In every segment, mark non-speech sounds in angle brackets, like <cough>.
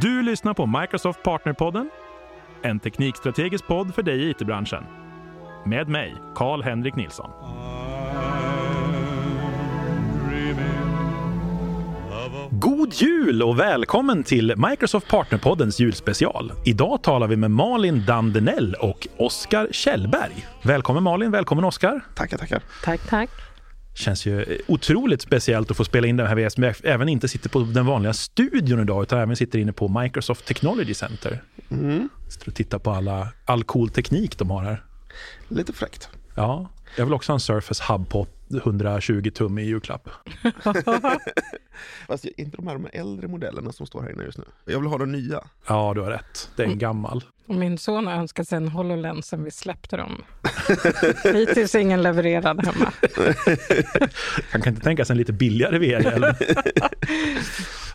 Du lyssnar på Microsoft Partnerpodden, en teknikstrategisk podd för dig i it-branschen. Med mig, Karl-Henrik Nilsson. God jul och välkommen till Microsoft Partnerpoddens julspecial. Idag talar vi med Malin Dandenell och Oskar Kjellberg. Välkommen Malin, välkommen Oskar. Tackar, tackar. Tack, tack. Känns ju otroligt speciellt att få spela in det här med som även inte sitter på den vanliga studion idag utan även sitter inne på Microsoft Technology Center. Mm. Sitter och tittar på alla, all cool teknik de har här. Lite fräckt. Ja, jag vill också ha en Surface Hub på 120 tum i julklapp. <laughs> Fast inte de här, de här äldre modellerna som står här inne just nu. Jag vill ha de nya. Ja, du har rätt. Det är en gammal. Och min son har önskat sig en HoloLens sen vi släppte dem. Hittills är ingen levererad hemma. <laughs> Han kan inte tänka sig en lite billigare VR-hjälm. <laughs>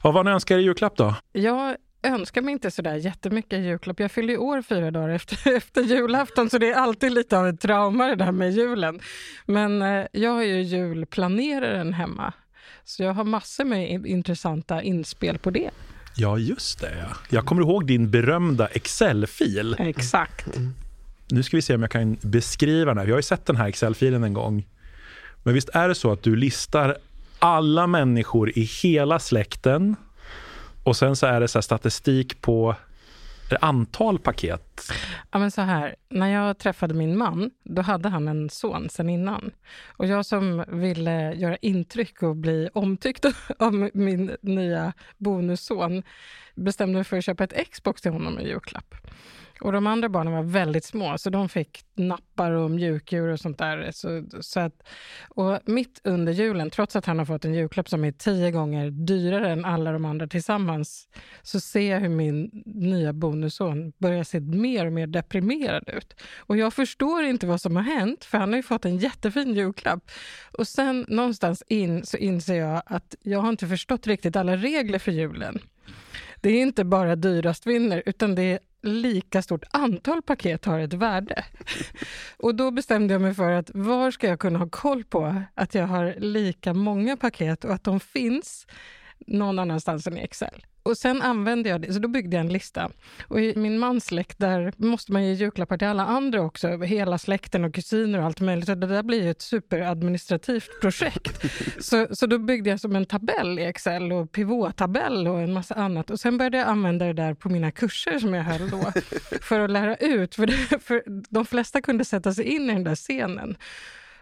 ja, vad önskar i julklapp då? Jag önskar mig inte sådär jättemycket julklapp. Jag fyller i år fyra dagar efter, <laughs> efter julafton så det är alltid lite av ett trauma det där med julen. Men eh, jag är ju julplaneraren hemma. Så jag har massor med intressanta inspel på det. Ja, just det. Ja. Jag kommer ihåg din berömda Excel-fil. Exakt. Mm. Nu ska vi se om jag kan beskriva den här. Jag har ju sett den här Excel-filen en gång. Men visst är det så att du listar alla människor i hela släkten och sen så är det så statistik på antal paket? Ja, men så här, när jag träffade min man, då hade han en son sen innan. Och jag som ville göra intryck och bli omtyckt <laughs> av min nya bonusson bestämde mig för att köpa ett Xbox till honom i julklapp. Och de andra barnen var väldigt små, så de fick nappar och mjukdjur och sånt där. Så, så att, och mitt under julen, trots att han har fått en julklapp som är tio gånger dyrare än alla de andra tillsammans, så ser jag hur min nya bonusson börjar se mer och mer deprimerad ut. Och jag förstår inte vad som har hänt, för han har ju fått en jättefin julklapp. Och sen någonstans in så inser jag att jag har inte förstått riktigt alla regler för julen. Det är inte bara dyrast vinner, utan det är lika stort antal paket har ett värde. <laughs> Och då bestämde jag mig för att var ska jag kunna ha koll på att jag har lika många paket och att de finns någon annanstans än i Excel. Och sen använde jag det, så då byggde jag en lista. Och i min mans släkt, där måste man ge julklappar till alla andra också, hela släkten och kusiner och allt möjligt. Så det där blir ju ett superadministrativt projekt. <laughs> så, så då byggde jag som en tabell i Excel och pivottabell och en massa annat. Och sen började jag använda det där på mina kurser som jag höll då, <laughs> för att lära ut. För, det, för de flesta kunde sätta sig in i den där scenen.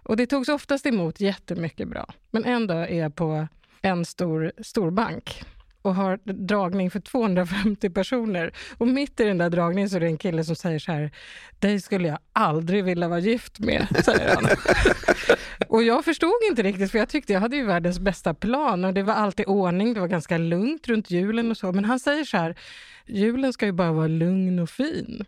Och det togs oftast emot jättemycket bra. Men en dag är jag på en stor storbank och har dragning för 250 personer. Och mitt i den där dragningen så är det en kille som säger så här, dig skulle jag aldrig vilja vara gift med, säger han. <laughs> och jag förstod inte riktigt, för jag tyckte jag hade ju världens bästa plan och det var alltid ordning, det var ganska lugnt runt julen och så. Men han säger så här, julen ska ju bara vara lugn och fin.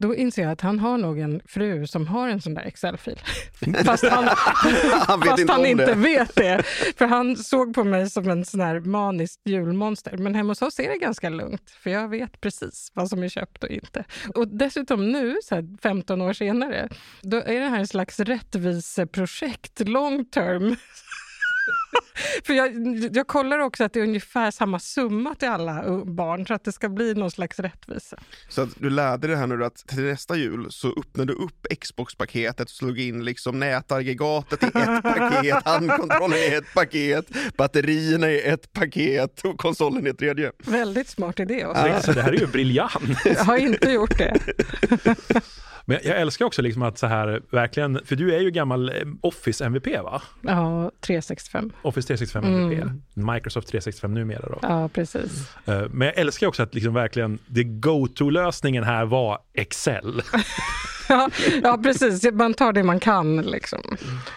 Då inser jag att han har nog en fru som har en sån där Excel-fil. <laughs> Fast han, han, fast inte, han inte vet det. För han såg på mig som en sån här maniskt julmonster. Men hemma hos oss är det ganska lugnt, för jag vet precis vad som är köpt och inte. Och dessutom nu, så här 15 år senare, då är det här en slags rättviseprojekt, long term, <laughs> För jag, jag kollar också att det är ungefär samma summa till alla barn så att det ska bli någon slags rättvisa. Så att du lärde dig här nu att till nästa jul så öppnade du upp Xbox-paketet och slog in liksom nätaggregatet i ett <laughs> paket, handkontrollen i ett paket, batterierna i ett paket och konsolen i ett tredje. Väldigt smart idé. Också. Alltså, det här är ju briljant. Jag har inte gjort det. <laughs> Men jag älskar också liksom att så här, verkligen, för du är ju gammal eh, Office MVP va? Ja, 365. Office 365 MVP. Mm. Microsoft 365 numera då. Ja, precis. Eh, men jag älskar också att liksom verkligen, det go-to-lösningen här var Excel. <laughs> ja, ja, precis. Man tar det man kan. Liksom.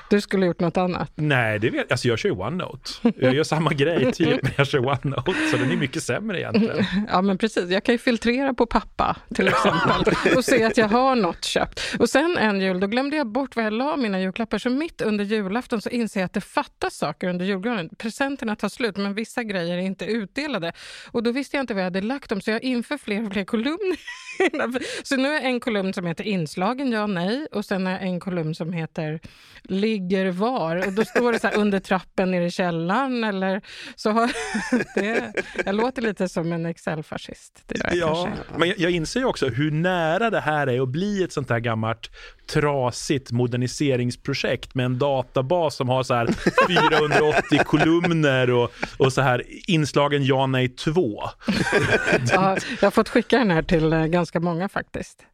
Du skulle gjort något annat. Nej, det vet alltså jag kör ju OneNote. Jag gör samma grej typ, men jag kör OneNote, så den är mycket sämre egentligen. Ja, men precis. Jag kan ju filtrera på pappa till exempel och se att jag har något köpt. Och sen en jul, då glömde jag bort var jag la mina julklappar. Så mitt under julafton så inser jag att det fattas saker under julgranen. Presenterna tar slut, men vissa grejer är inte utdelade. Och då visste jag inte vad jag hade lagt dem, så jag inför fler och fler kolumner. Så nu är en kolumn som heter inslag inslagen ja nej och sen är en kolumn som heter ligger var och då står det så här under trappen nere i källaren eller så har <laughs> det, jag låter lite som en Excel-fascist. Jag Ja, kanske. men jag, jag inser ju också hur nära det här är att bli ett sånt här gammalt trasigt moderniseringsprojekt med en databas som har så här 480 <laughs> kolumner och, och så här inslagen ja, nej, 2. Ja, jag har fått skicka den här till eh, ganska många faktiskt.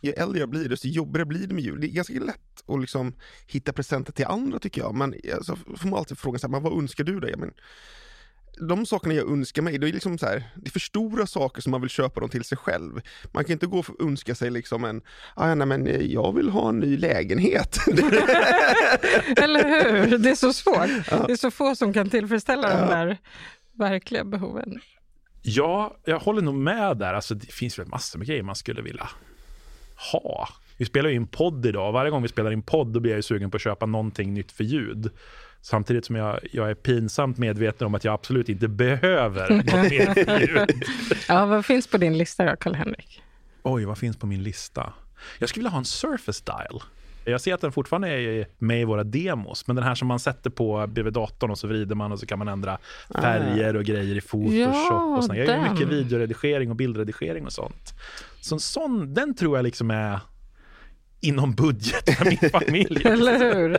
Ju äldre jag blir, desto jobbigare blir det med jul. Det är ganska lätt att liksom hitta presenter till andra tycker jag. Men så får man alltid fråga så här, men vad önskar du dig? Men, de sakerna jag önskar mig, det är liksom så här, det är för stora saker som man vill köpa dem till sig själv. Man kan inte gå och önska sig liksom en, ah, nej men eh, jag vill ha en ny lägenhet. <laughs> <laughs> Eller hur? Det är så svårt. Det är så få som kan tillfredsställa de där verkliga behoven. Ja, jag håller nog med där. Alltså, det finns väl massor med grejer man skulle vilja ha. Vi spelar ju in podd idag. Varje gång vi spelar in podd då blir jag ju sugen på att köpa någonting nytt för ljud. Samtidigt som jag, jag är pinsamt medveten om att jag absolut inte behöver <laughs> något mer. Ja, vad finns på din lista då, Karl-Henrik? Oj, vad finns på min lista? Jag skulle vilja ha en Surface Dial. Jag ser att den fortfarande är med i våra demos, men den här som man sätter på bredvid datorn och så vrider man och så kan man ändra färger och grejer i Photoshop. Ja, och sånt. Jag gör mycket videoredigering och bildredigering och sånt. Så en sån, den tror jag liksom är inom budget för min <laughs> familj. Eller hur?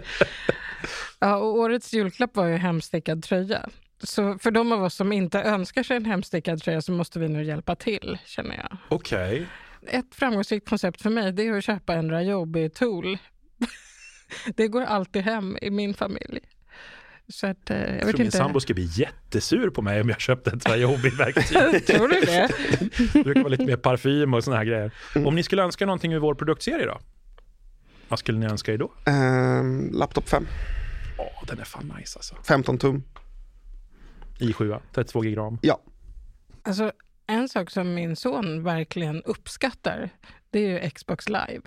Ja, och årets julklapp var ju hemstickad tröja. Så för de av oss som inte önskar sig en hemstickad tröja så måste vi nu hjälpa till, känner jag. Okej. Ett framgångsrikt koncept för mig det är att köpa en Rayobi-tool. <laughs> Det går alltid hem i min familj. Så att, eh, jag Jag vet tror min inte. sambo skulle bli jättesur på mig om jag köpte ett Ryobi-verktyg. <laughs> Tror du det? <laughs> Det brukar vara lite mer parfym och såna här grejer. Om ni skulle önska någonting ur vår produktserie då? Vad skulle ni önska er då? Ehm, laptop 5, Åh, den är fan nice alltså. 15 tum. i7, 32 gig ram. Ja, Alltså, en sak som min son verkligen uppskattar, det är ju Xbox Live.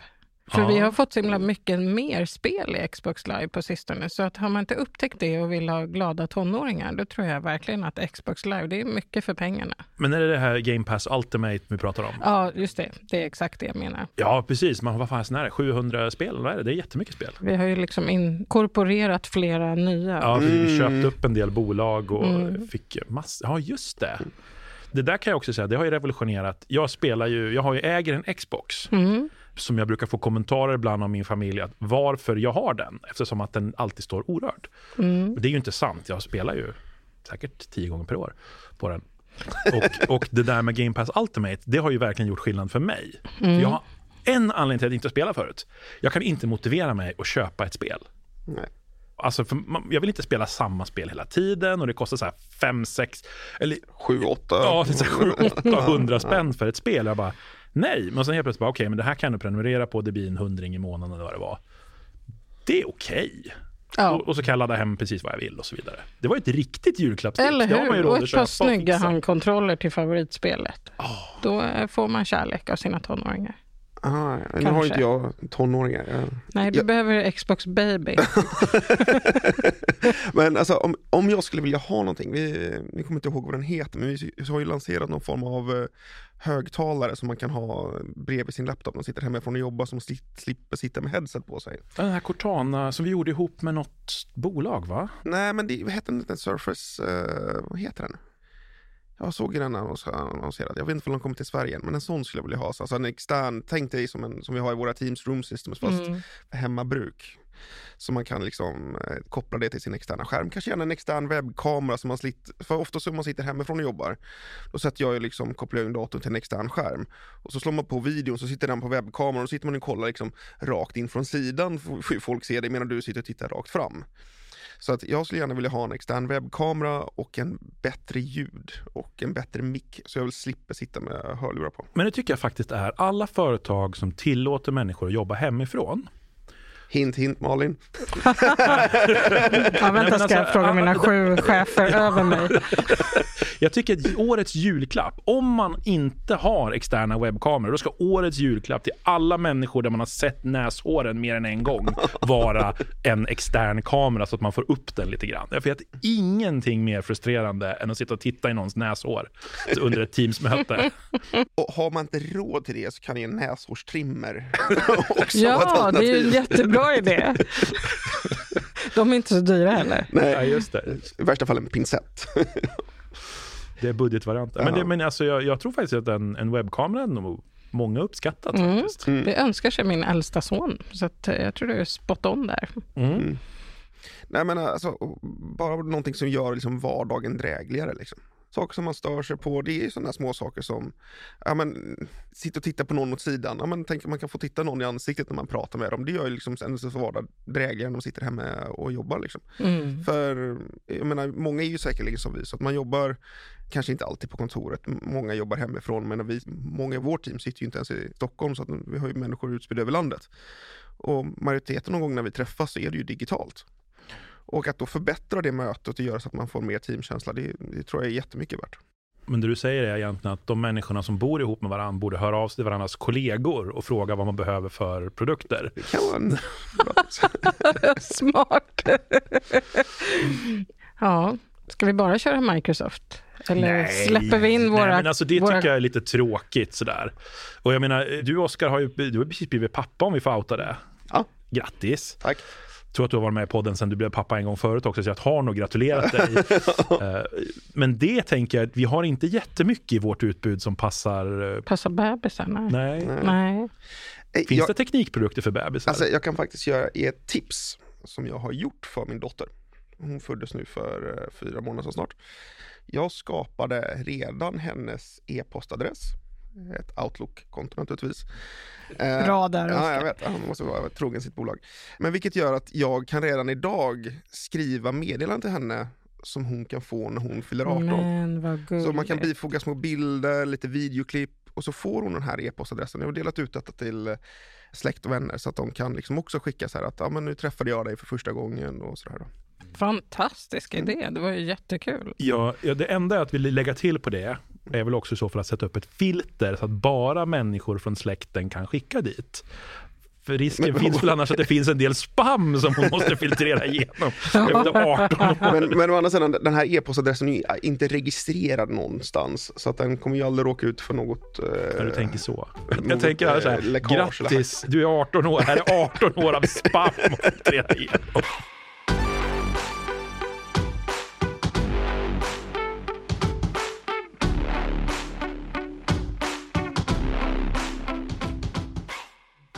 För Ja. vi har fått så himla mycket mer spel i Xbox Live på sistone. Så att har man inte upptäckt det och vill ha glada tonåringar, då tror jag verkligen att Xbox Live, det är mycket för pengarna. Men är det det här Game Pass Ultimate vi pratar om? Ja, just det. Det är exakt det jag menar. Ja, precis. Men vad fan är det? 700 spel? Vad är det? Det är jättemycket spel. Vi har ju liksom inkorporerat flera nya. Ja, vi Mm. köpte upp en del bolag och Mm. fick massor. Ja, just det. Det där kan jag också säga, det har ju revolutionerat. Jag spelar ju, jag har ju äger en Xbox Mm. som jag brukar få kommentarer ibland av min familj att varför jag har den eftersom att den alltid står orörd. Mm. Det är ju inte sant. Jag spelar ju säkert tio gånger per år på den. Och, och det där med Game Pass Ultimate, det har ju verkligen gjort skillnad för mig. För jag har en anledning till att inte spela förut. Jag kan inte motivera mig att köpa ett spel. nej. Alltså, för man, jag vill inte spela samma spel hela tiden och det kostar så här 5, 6, eller 7, 8. ja, det är så här 800 spänn för ett spel. Jag bara, nej. Men sen helt plötsligt bara, okej, men det här kan du prenumerera på, det blir en hundring i månaden eller vad det var. Det är okej. Ja. Och, och så kan jag ladda hem precis vad jag vill och så vidare. Det var ett riktigt julklappstips. Eller hur? Och ett par snygga handkontroller till favoritspelet. Då eh, får man kärlek av sina tonåringar. Ah, ja. Nu har inte jag tonåringar. Jag... Nej, du Ja. behöver Xbox Baby. <laughs> Men alltså om, om jag skulle vilja ha någonting, vi, ni kommer inte ihåg vad den heter, men vi har ju lanserat någon form av eh, högtalare som man kan ha bredvid sin laptop när man sitter hemifrån och jobbar som sli- slipper sitta med headset på sig. Den här Cortana som vi gjorde ihop med något bolag, va? Nej men det, heter den inte? Surface, eh, vad heter den? Jag såg den annons- annonserad, jag vet inte om den kommer till Sverige men en sån skulle jag vilja ha. Alltså en extern, tänk dig som, en, som vi har i våra Teams Room Systems fast Mm. för hemmabruk. Så man kan liksom eh, koppla det till sin externa skärm. Kanske gärna en extern webbkamera som man slitt, för ofta så om man sitter hemifrån och jobbar, då sätter jag ju liksom, kopplar jag in datorn till en extern skärm. Och så slår man på videon så sitter den på webbkameran och då sitter man och kollar liksom rakt in från sidan, folk se det medan du sitter och tittar rakt fram. Så att jag skulle gärna vilja ha en extern webbkamera och en bättre ljud och en bättre mick så jag vill slippa sitta med hörlurar på. Men det tycker jag faktiskt är alla företag som tillåter människor att jobba hemifrån. Hint, hint Malin. Ja, men vänta, ska jag alltså, fråga ja, mina sju chefer över mig. Jag tycker att årets julklapp, om man inte har externa webbkameror, då ska årets julklapp till alla människor där man har sett näshåren mer än en gång vara en extern kamera så att man får upp den lite grann. Jag vet ingenting mer frustrerande än att sitta och titta i någons näshår under ett Teamsmöte. Och har man inte råd till det så kan ju en näshårstrimmer <laughs> också vara ett Ja, det är ju en alternativ. jättebra idé. De är inte så dyra heller. Ja, Nej, just det. i värsta fall en pincett. Det är budgetvarianten. Men, det, men alltså, jag, jag tror faktiskt att en, en webbkamera är nog många uppskattat Mm. faktiskt. Det önskar sig min äldsta son, så att eh, jag tror du är spot on där. Mm. Nej men alltså, bara någonting som gör liksom vardagen drägligare. Liksom. Saker som man stör sig på, det är sådana små saker som, ja men, sitta och titta på någon åt sidan, ja men tänk man kan få titta någon i ansiktet när man pratar med dem. Det gör ju liksom ens vardag drägligare när de sitter hemma och jobbar liksom. Mm. För, jag menar, många är ju säkerligen som vi, så att man jobbar kanske inte alltid på kontoret, många jobbar hemifrån, men vi, många i vårt team sitter ju inte ens i Stockholm, så att vi har ju människor utspridda över landet. Och majoriteten av gångerna när vi träffas så är det ju digitalt. Och att då förbättra det mötet och göra så att man får mer teamkänsla, det, det tror jag är jättemycket värt. Men det du säger är egentligen att de människorna som bor ihop med varandra borde höra av sig till varandras kollegor och fråga vad man behöver för produkter. Det kan vara en <laughs> Smart. ja, ska vi bara köra Microsoft? Eller släpper vi in våra... Nej, men alltså det våra... tycker jag är lite tråkigt sådär. Och jag menar, du Oskar har ju, du har precis blivit pappa om vi får outa det. Ja. Grattis! Tack. Tror att du har varit med i podden sen du blev pappa en gång förut också, så jag har nog gratulerat dig. <laughs> Eh, Men det tänker jag, att vi har inte jättemycket i vårt utbud som passar. eh, Passar bebisarna? Nej. Nej. Eh, Finns jag, det teknikprodukter för bebisar? alltså, jag kan faktiskt göra ett tips som jag har gjort för min dotter. Hon föddes nu för fyra månader sedan snart. Jag skapade redan hennes e-postadress, ett Outlook-konto naturligtvis. Eh, Bra där, Ja, Oskar. jag vet. Han måste vara trogen sitt bolag. Men vilket gör att jag kan redan idag skriva meddelanden till henne som hon kan få när hon fyller 18. Men vad. Så man kan bifoga små bilder, lite videoklipp och så får hon den här e-postadressen. Jag har delat ut detta till eh, släkt och vänner så att de kan liksom också skicka så här att ja, men nu träffade jag dig för första gången och sådär. Då. Fantastisk idé, det var ju jättekul. Ja, ja, det enda jag vill lägga till på det är väl också i så fall att sätta upp ett filter så att bara människor från släkten kan skicka dit. För risken Men- finns väl annars att det finns en del spam som hon måste filtrera igenom <laughs> efter 18 år. Men, men å andra sidan, den här e-postadressen är inte registrerad någonstans så att den kommer ju aldrig råka ut för något... eh, När du tänker så. något, Jag tänker här så eh, här, läckage eller grattis, du är 18 år, här är 18 år av spam att filtrera igenom.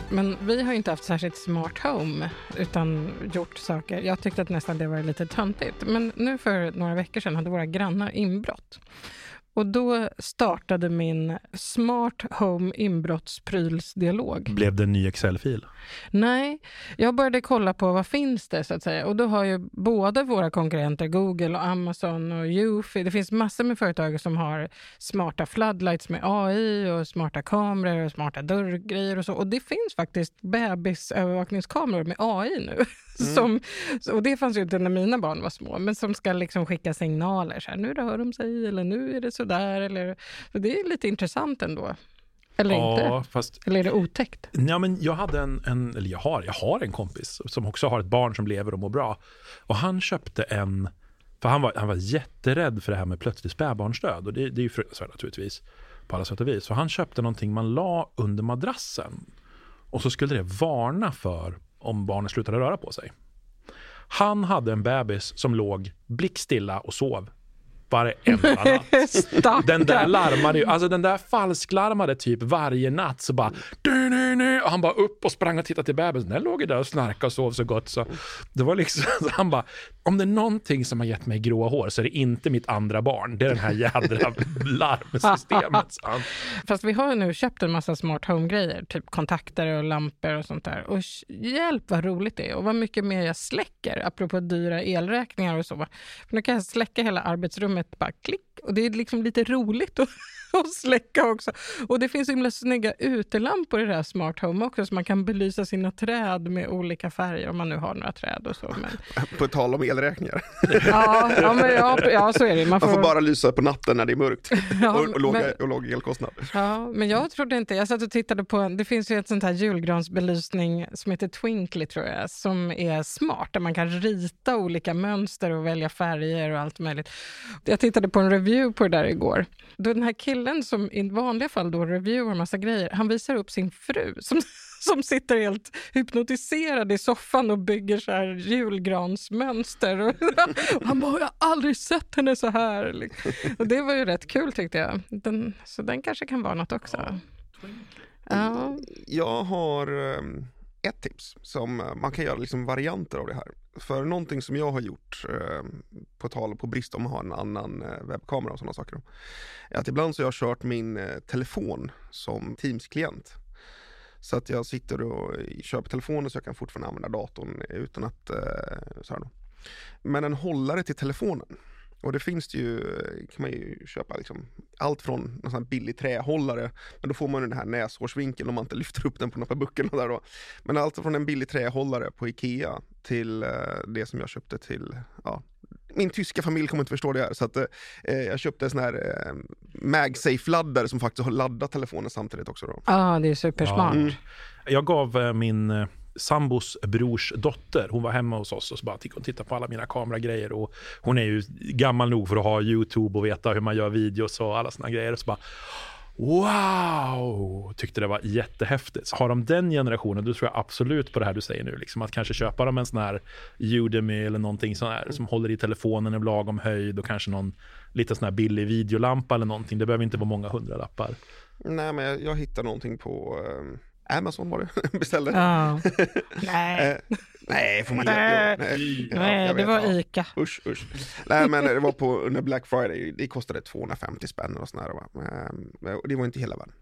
Men vi har ju inte haft särskilt smart home utan gjort saker. Jag tyckte att nästan det var lite töntigt. Men nu för några veckor sedan hade våra grannar inbrott. Och då startade min smart home inbrottsprylsdialog. Blev det en ny Excel-fil? Nej, jag började kolla på vad finns det så att säga. Och då har ju både våra konkurrenter Google och Amazon och Eufy, det finns massor med företag som har smarta floodlights med AI och smarta kameror och smarta dörrgrejer och så. Och det finns faktiskt bebisövervakningskameror med AI nu. <laughs> Som, och det fanns ju inte när mina barn var små, men som ska liksom skicka signaler. Så här, nu rör de sig eller nu är det sådär. Eller, så det är lite intressant ändå. Eller inte. Ja, fast Eller är det otäckt? Ja, men jag hade en, en, eller jag har, jag har en kompis som också har ett barn som lever och mår bra. Och han köpte en, för han var, han var jätterädd för det här med plötslig spädbarnsdöd. Och det, det är ju fruktansvärt naturligtvis på alla sätt och vis. Så han köpte någonting man la under madrassen. Och så skulle det varna för om barnet slutade röra på sig. Han hade en bebis som låg blickstilla och sov varenda <laughs> natt. Den där larmade ju, alltså den där falsklarmade typ varje natt så bara du, du, du. Och han bara upp och sprang och tittade till bebisen. Den låg ju där och snarkade och sov så gott så. Det var liksom, <laughs> så han bara om det är någonting som har gett mig gråa hår så är det inte mitt andra barn. Det är den här jädra <laughs> larmsystemet. Fast vi har ju nu köpt en massa smart home-grejer, typ kontakter och lampor och sånt där. Och hjälp vad roligt det är och vad mycket mer jag släcker, apropå dyra elräkningar och så. För nu kan jag släcka hela arbetsrummet, bara klick. Och det är liksom lite roligt att, <laughs> att släcka också. Och det finns så himla snygga utelampor i det här smart home också, så man kan belysa sina träd med olika färger, om man nu har några träd och så. Men, På tal om elräkningar. ja, ja, men, ja, ja, så är det. Man Man får bara lysa på natten när det är mörkt <laughs> ja, och, och, låga, men- och låg elkostnad. Ja, men jag trodde inte... Jag satt och tittade på... Det finns ju ett sånt här julgransbelysning som heter Twinkly, tror jag, som är smart, där man kan rita olika mönster och välja färger och allt möjligt. Jag tittade på en review på det där igår. Då den här killen som i vanliga fall då reviewar massa grejer, han visar upp sin fru som, <laughs> som sitter helt hypnotiserad i soffan och bygger så här julgransmönster. <laughs> Och, han bara, jag har aldrig sett henne så här. Och det var ju rätt kul tyckte jag. Den, så den kanske kan vara något också. Ja. Jag har ehm, ett tips som eh, man kan göra liksom varianter av det här. För någonting som jag har gjort, ehm, på tal på brist om att ha en annan eh, webbkamera och sådana saker, är att ibland så har jag kört min eh, telefon som Teams-klient. Så att jag sitter och eh, kör på telefonen så jag kan fortfarande använda datorn utan att eh, så här då. Men en hållare till telefonen. Och det finns det ju, eh, kan man ju köpa liksom allt från en sån här billig trähållare, men då får man ju den här näshårsvinkeln om man inte <laughs> lyfter upp den på böckerna. där då. Men allt från en billig trähållare på Ikea till det som jag köpte till, ja, min tyska familj kommer inte förstå det här, så att eh, jag köpte en sån här eh, MagSafe-laddare som faktiskt har laddat telefonen samtidigt också ja, det är supersmart. Mm. Jag gav eh, min eh, sambos brors dotter, hon var hemma hos oss och så bara gick hon och tittade på alla mina kameragrejer och hon är ju gammal nog för att ha YouTube och veta hur man gör videos och alla såna grejer. Och så bara Wow! Tyckte det var jättehäftigt. Så har de den generationen, då tror jag absolut på det här du säger nu. Liksom att kanske köpa dem en sån här Udemy eller någonting sån här som håller i telefonen i lagom höjd och kanske någon liten sån här billig videolampa eller någonting. Det behöver inte vara många hundralappar. Nej men jag, jag hittade någonting på eh, Amazon var det, <laughs> beställde. Ja. <laughs> Nej, Eh, nej, får man Nej. inte. Nej, ja, nej det vet, var ja. Ica. Usch, usch. Nej men det var på under Black Friday, det kostade 250 spänn och sådär. Eh, och det var inte hela världen.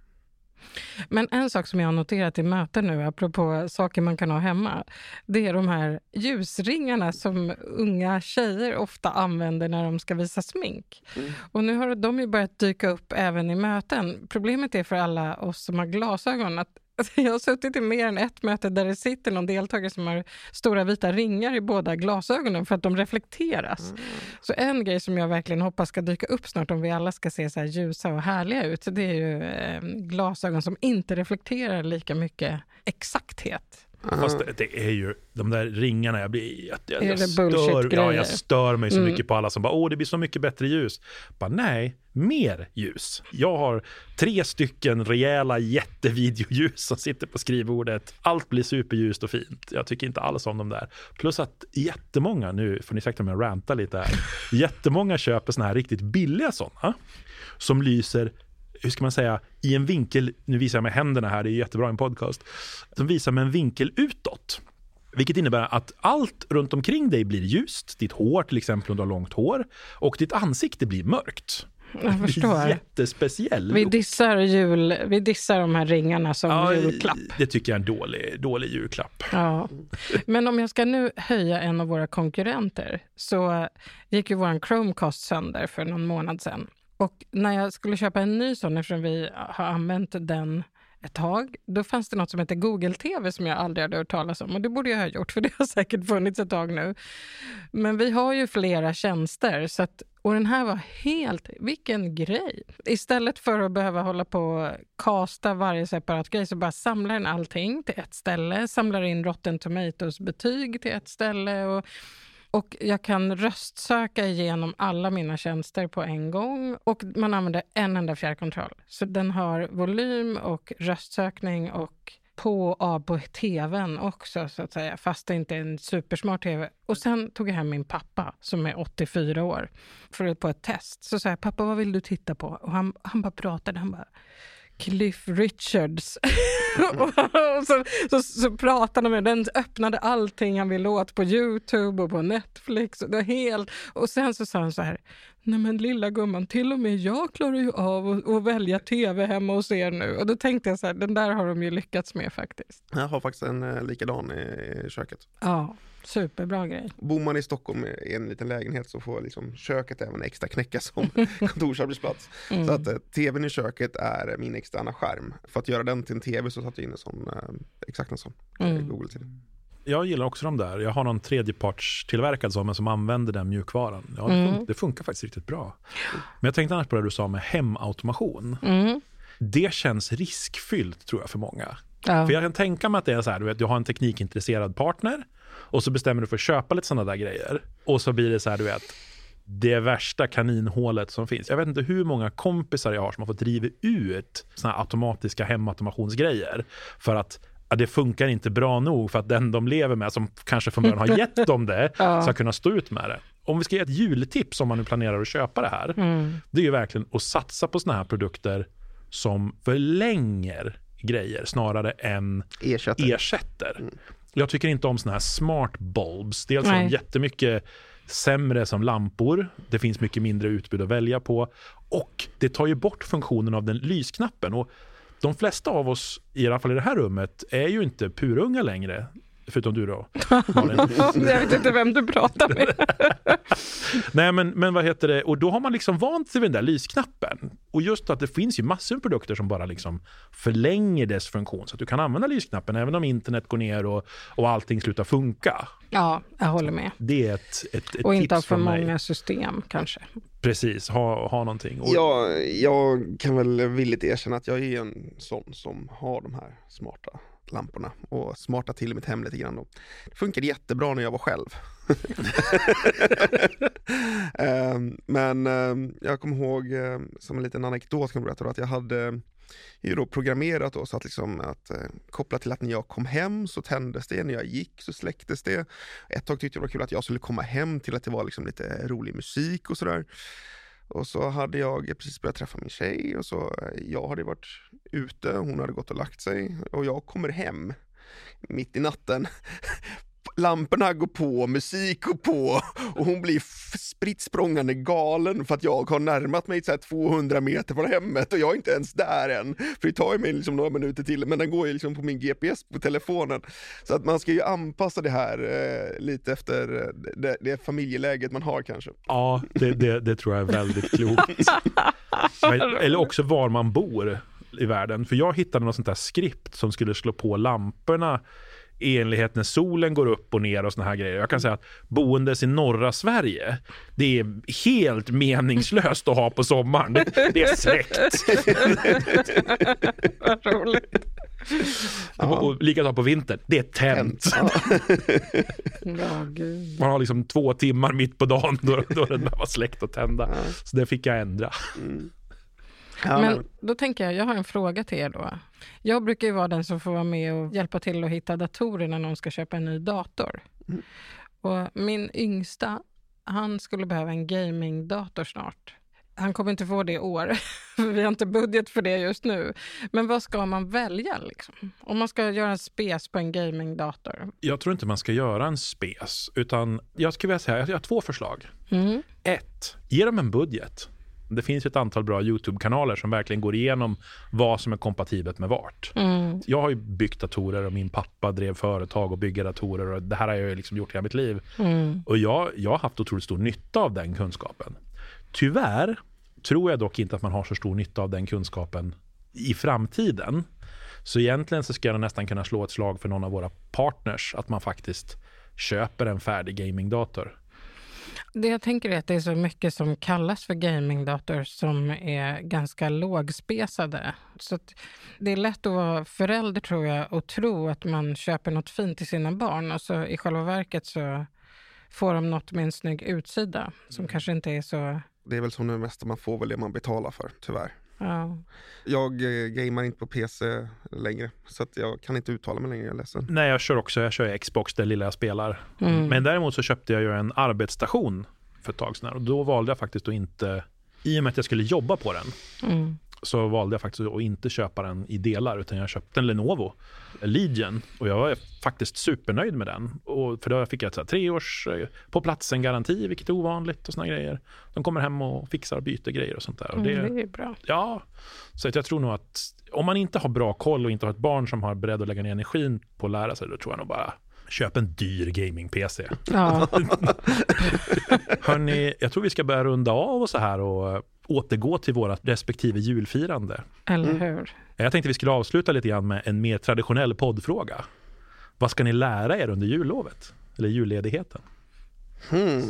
Men en sak som jag har noterat i möten nu, apropå saker man kan ha hemma, det är de här ljusringarna som unga tjejer ofta använder när de ska visa smink. Mm. Och nu har de ju börjat dyka upp även i möten. Problemet är för alla oss som har glasögon att Alltså, jag har suttit i mer än ett möte där det sitter någon deltagare som har stora vita ringar i båda glasögonen för att de reflekteras. Så en grej som jag verkligen hoppas ska dyka upp snart om vi alla ska se så här ljusa och härliga ut, det är ju eh, glasögon som inte reflekterar lika mycket exakthet. Fast det, det är ju de där ringarna, jag blir jag, jag, jag, stör, ja, jag stör mig så Mm. mycket på alla som bara åh det blir så mycket bättre ljus. Bara nej, mer ljus. Jag har tre stycken rejäla jättevideoljus som sitter på skrivbordet. Allt blir superljust och fint. Jag tycker inte alls om de där. Plus att jättemånga, nu får ni säkert om jag rantar lite här, <laughs> jättemånga köper såna här riktigt billiga sådana som lyser hur ska man säga, i en vinkel, nu visar jag med händerna här, det är jättebra i en podcast, som visar med en vinkel utåt. Vilket innebär att allt runt omkring dig blir ljust, ditt hår till exempel om du har långt hår, och ditt ansikte blir mörkt. Jag Det är förstår. jättespeciell Vi dissar, jul, vi dissar de här ringarna som Ja, julklapp. Det tycker jag är en dålig, dålig julklapp. Ja. Men om jag ska nu höja en av våra konkurrenter så gick ju vår Chromecast sönder för någon månad sedan. Och när jag skulle köpa en ny sån, eftersom vi har använt den ett tag, då fanns det något som heter Google TV som jag aldrig hade hört talas om. Och det borde jag ha gjort, <laughs> för det har säkert funnits ett tag nu. Men vi har ju flera tjänster, så att, och den här var helt... Vilken grej! Istället för att behöva hålla på och kasta varje separat grej så bara samlar den allting till ett ställe, samlar in Rotten Tomatoes-betyg till ett ställe och och jag kan röstsöka igenom alla mina tjänster på en gång och man använder en enda fjärrkontroll. Så den har volym och röstsökning och på och av på tvn också, så att säga, fast det inte är en supersmart tv. Och sen tog jag hem min pappa, som är 84 år, för på ett test. Så sa jag, pappa, vad vill du titta på? Och han, han bara pratade, han bara, Cliff Richards. <laughs> och så, så, så pratade de med den, öppnade allting han ville åt på Youtube och på Netflix. Och, det helt, och sen så sa han så här, nej men lilla gumman, till och med jag klarar ju av att välja tv hemma hos er nu. Och då tänkte jag så här, den där har de ju lyckats med faktiskt. Jag har faktiskt en eh, likadan i, i köket. Ja, superbra grej. Bor man i Stockholm i en liten lägenhet så får liksom köket även extra knäcka som <laughs> kontorsarbetsplats. Mm. Så att eh, tvn i köket är min externa skärm. För att göra den till en tv så satte jag in en sån, eh, exakt en sån, eh, Mm. Google till. Jag gillar också de där. Jag har någon tredjepartstillverkad som, som använder den mjukvaran. Ja, det, Mm. fun- det funkar faktiskt riktigt bra. Men jag tänkte annars på det du sa med hemautomation. Mm. Det känns riskfyllt tror jag för många. Ja. För jag kan tänka mig att det är så här, du vet, du har en teknikintresserad partner och så bestämmer du för att köpa lite sådana där grejer. Och så blir det så här, du vet, det värsta kaninhålet som finns. Jag vet inte hur många kompisar jag har som har fått driva ut sådana här automatiska hemautomationsgrejer. För att ja, det funkar inte bra nog för att den de lever med, som kanske från början har <laughs> gett dem det, Ja. ska kunna stå ut med det. Om vi ska ge ett jultips om man nu planerar att köpa det här, Mm. det är ju verkligen att satsa på sådana här produkter som förlänger grejer snarare än Ersätter. ersätter. Jag tycker inte om såna här smart bulbs. Dels är de jättemycket sämre som lampor. Det finns mycket mindre utbud att välja på. Och det tar ju bort funktionen av den lysknappen. Och de flesta av oss, i alla fall i det här rummet, är ju inte purunga längre. Förutom du då, <laughs> jag vet inte vem du pratar med. <laughs> Nej, men, men vad heter det? Och då har man liksom vant sig vid den där lysknappen. Och just att det finns ju massor med produkter som bara liksom förlänger dess funktion. Så att du kan använda lysknappen även om internet går ner och, och allting slutar funka. Ja, jag håller med. Det är ett, ett, ett Och inte ha för många system kanske. Precis, ha, ha någonting. Och, Jag, jag kan väl villigt erkänna att jag är en sån som har de här smarta lamporna och smarta till mitt hem lite grann. Då. Det funkade jättebra när jag var själv. <laughs> Ehm, men ehm, jag kommer ihåg ehm, som en liten anekdot kan jag berätta då, att jag hade eh, ju då programmerat då så att liksom att eh, kopplat till att när jag kom hem så tändes det, när jag gick så släcktes det. Ett tag tyckte jag det var kul att jag skulle komma hem till att det var liksom lite rolig musik och sådär. Och så hade jag precis börjat träffa min tjej och så eh, jag hade varit ute, hon hade gått och lagt sig och jag kommer hem mitt i natten. Lamporna går på, musik går på och hon blir spritt språngande galen för att jag har närmat mig så här 200 meter från hemmet och jag är inte ens där än. För det tar ju mig liksom några minuter till, men den går ju liksom på min GPS på telefonen. Så att man ska ju anpassa det här eh, lite efter eh, det, det familjeläget man har kanske. Ja, det, det, det tror jag är väldigt klokt. <laughs> Men, eller också var man bor i världen. För jag hittade något sånt där skript som skulle slå på lamporna i enlighet när solen går upp och ner och såna här grejer. Jag kan säga att boendes i norra Sverige, det är helt meningslöst att ha på sommaren. Det, det är släckt. <laughs> Vad roligt. Och, och likadant på vintern, det är tänt. Ja. Ja, gud. Man har liksom två timmar mitt på dagen då, då den var släckt och tända. Ja. Så det fick jag ändra. Ja, Men då tänker jag, jag har en fråga till er då. Jag brukar ju vara den som får vara med och hjälpa till att hitta datorer när någon ska köpa en ny dator. Mm. Och min yngsta, han skulle behöva en gamingdator snart. Han kommer inte få det i år, <laughs> för vi har inte budget för det just nu. Men vad ska man välja liksom? Om man ska göra en spes på en gamingdator? Jag tror inte man ska göra en spes, utan jag skulle vilja säga, jag har två förslag. Mm. Ett, ge dem en budget. Det finns ett antal bra YouTube-kanaler som verkligen går igenom vad som är kompatibelt med vart. Mm. Jag har ju byggt datorer och min pappa drev företag och bygga datorer och det här har jag liksom gjort hela mitt liv. Mm. Och jag, jag har haft otroligt stor nytta av den kunskapen. Tyvärr tror jag dock inte att man har så stor nytta av den kunskapen i framtiden. Så egentligen så ska jag nästan kunna slå ett slag för någon av våra partners att man faktiskt köper en färdig gamingdator. Det jag tänker är att det är så mycket som kallas för gamingdator som är ganska lågspesade. Så det är lätt att vara förälder tror jag och tro att man köper något fint till sina barn och så i själva verket så får de något med en snygg utsida som kanske inte är så... Det är väl som det mesta man får väl det man betalar för, tyvärr. Ja. Jag eh, gamer inte på PC längre, så att jag kan inte uttala mig längre, jag är ledsen. Nej, jag kör också jag kör Xbox, det lilla jag spelar. Mm. Men däremot så köpte jag ju en arbetsstation för ett tag sedan och då valde jag faktiskt att inte, i och med att jag skulle jobba på den, Mm. Så valde jag faktiskt att inte köpa den i delar utan jag köpte en Lenovo Legion och jag var faktiskt supernöjd med den. Och för då fick jag ett så här, tre års eh, på platsen garanti, vilket är ovanligt och såna grejer. De kommer hem och fixar och byter grejer och sånt där. Och Mm, det, det är bra. Ja, så att jag tror nog att om man inte har bra koll och inte har ett barn som har beredd att lägga ner energin på att lära sig, då tror jag nog bara köp en dyr gaming-PC. Ja, <laughs> Hörni, jag tror vi ska börja runda av och så här och eh, återgå till våra respektive julfirande. eller Mm. hur? Jag tänkte vi skulle avsluta lite grann med en mer traditionell poddfråga. Vad ska ni lära er under jullovet? Eller julledigheten? Hmm.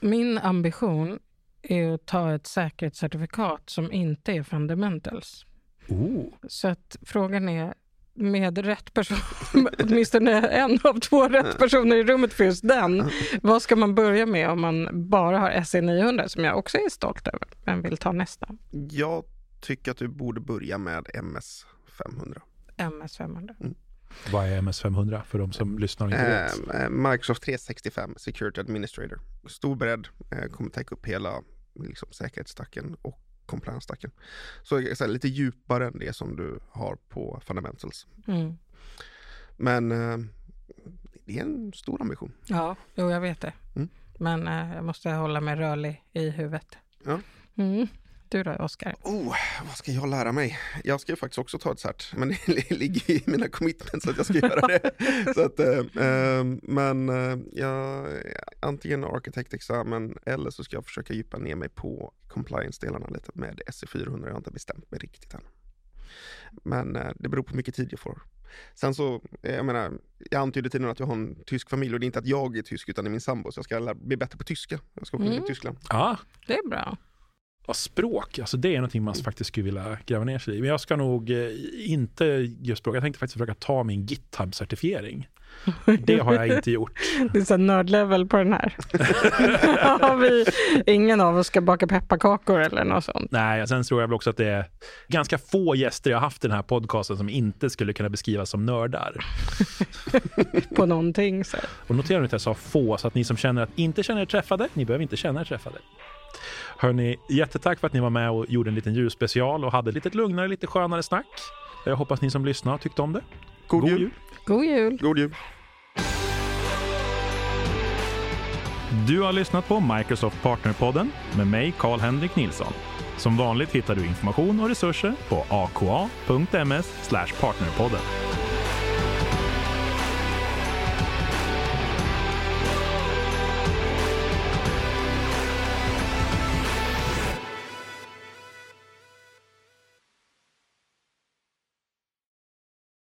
Min ambition är att ta ett säkerhetscertifikat som inte är fundamentals. Oh. Så att frågan är med rätt person, <laughs> åtminstone en av två rätt personer i rummet för just den. Vad ska man börja med om man bara har SE 900 som jag också är stolt över, men vill ta nästa Jag tycker att du borde börja med MS 500. MS 500. Vad är MS500 för de som lyssnar och inte vet? Eh, Microsoft 365 Security Administrator. Stor bredd, eh, kommer täcka upp hela liksom, säkerhetsstacken och compliance-stacken. Så, så här, lite djupare än det som du har på Fundamentals. Mm. Men eh, det är en stor ambition. Ja, jo, jag vet det. Mm. Men eh, jag måste hålla mig rörlig i huvudet. Ja. Mm. Du då, Oskar? Oh, vad ska jag lära mig? Jag ska ju faktiskt också ta ett cert, men det <laughs> ligger i mina commitments att jag ska göra det. <laughs> Så att, eh, eh, men eh, jag, antingen arkitektexamen eller så ska jag försöka djupa ner mig på compliance-delarna lite med SE400. Jag har inte bestämt mig riktigt än. Men eh, det beror på hur mycket tid jag får. Sen så, eh, jag menar, jag antydde tidigare att jag har en tysk familj och det är inte att jag är tysk utan det är min sambo så jag ska bli bättre på tyska. Jag ska åka Mm. till Tyskland. Ja, Det är bra. Ja, språk, alltså det är någonting man faktiskt skulle vilja gräva ner sig i. Men jag ska nog eh, inte just språk. Jag tänkte faktiskt försöka ta min GitHub-certifiering. <laughs> Det har jag inte gjort. Det är så nördlevel på den här. <laughs> Har vi, ingen av oss ska baka pepparkakor eller något sånt. Nej, sen tror jag väl också att det är ganska få gäster jag haft i den här podcasten som inte skulle kunna beskrivas som nördar. <laughs> på någonting. Så. Och notera nu att jag sa få, så att ni som känner att inte känner er träffade, ni behöver inte känna er träffade. Hörni, jättetack för att ni var med och gjorde en liten julspecial och hade lite lugnare, lite skönare snack. Jag hoppas ni som lyssnar tyckte om det. God, jul. God jul! God jul! Du har lyssnat på Microsoft Partnerpodden med mig, Karl-Henrik Nilsson. Som vanligt hittar du information och resurser på aka.ms partnerpodden.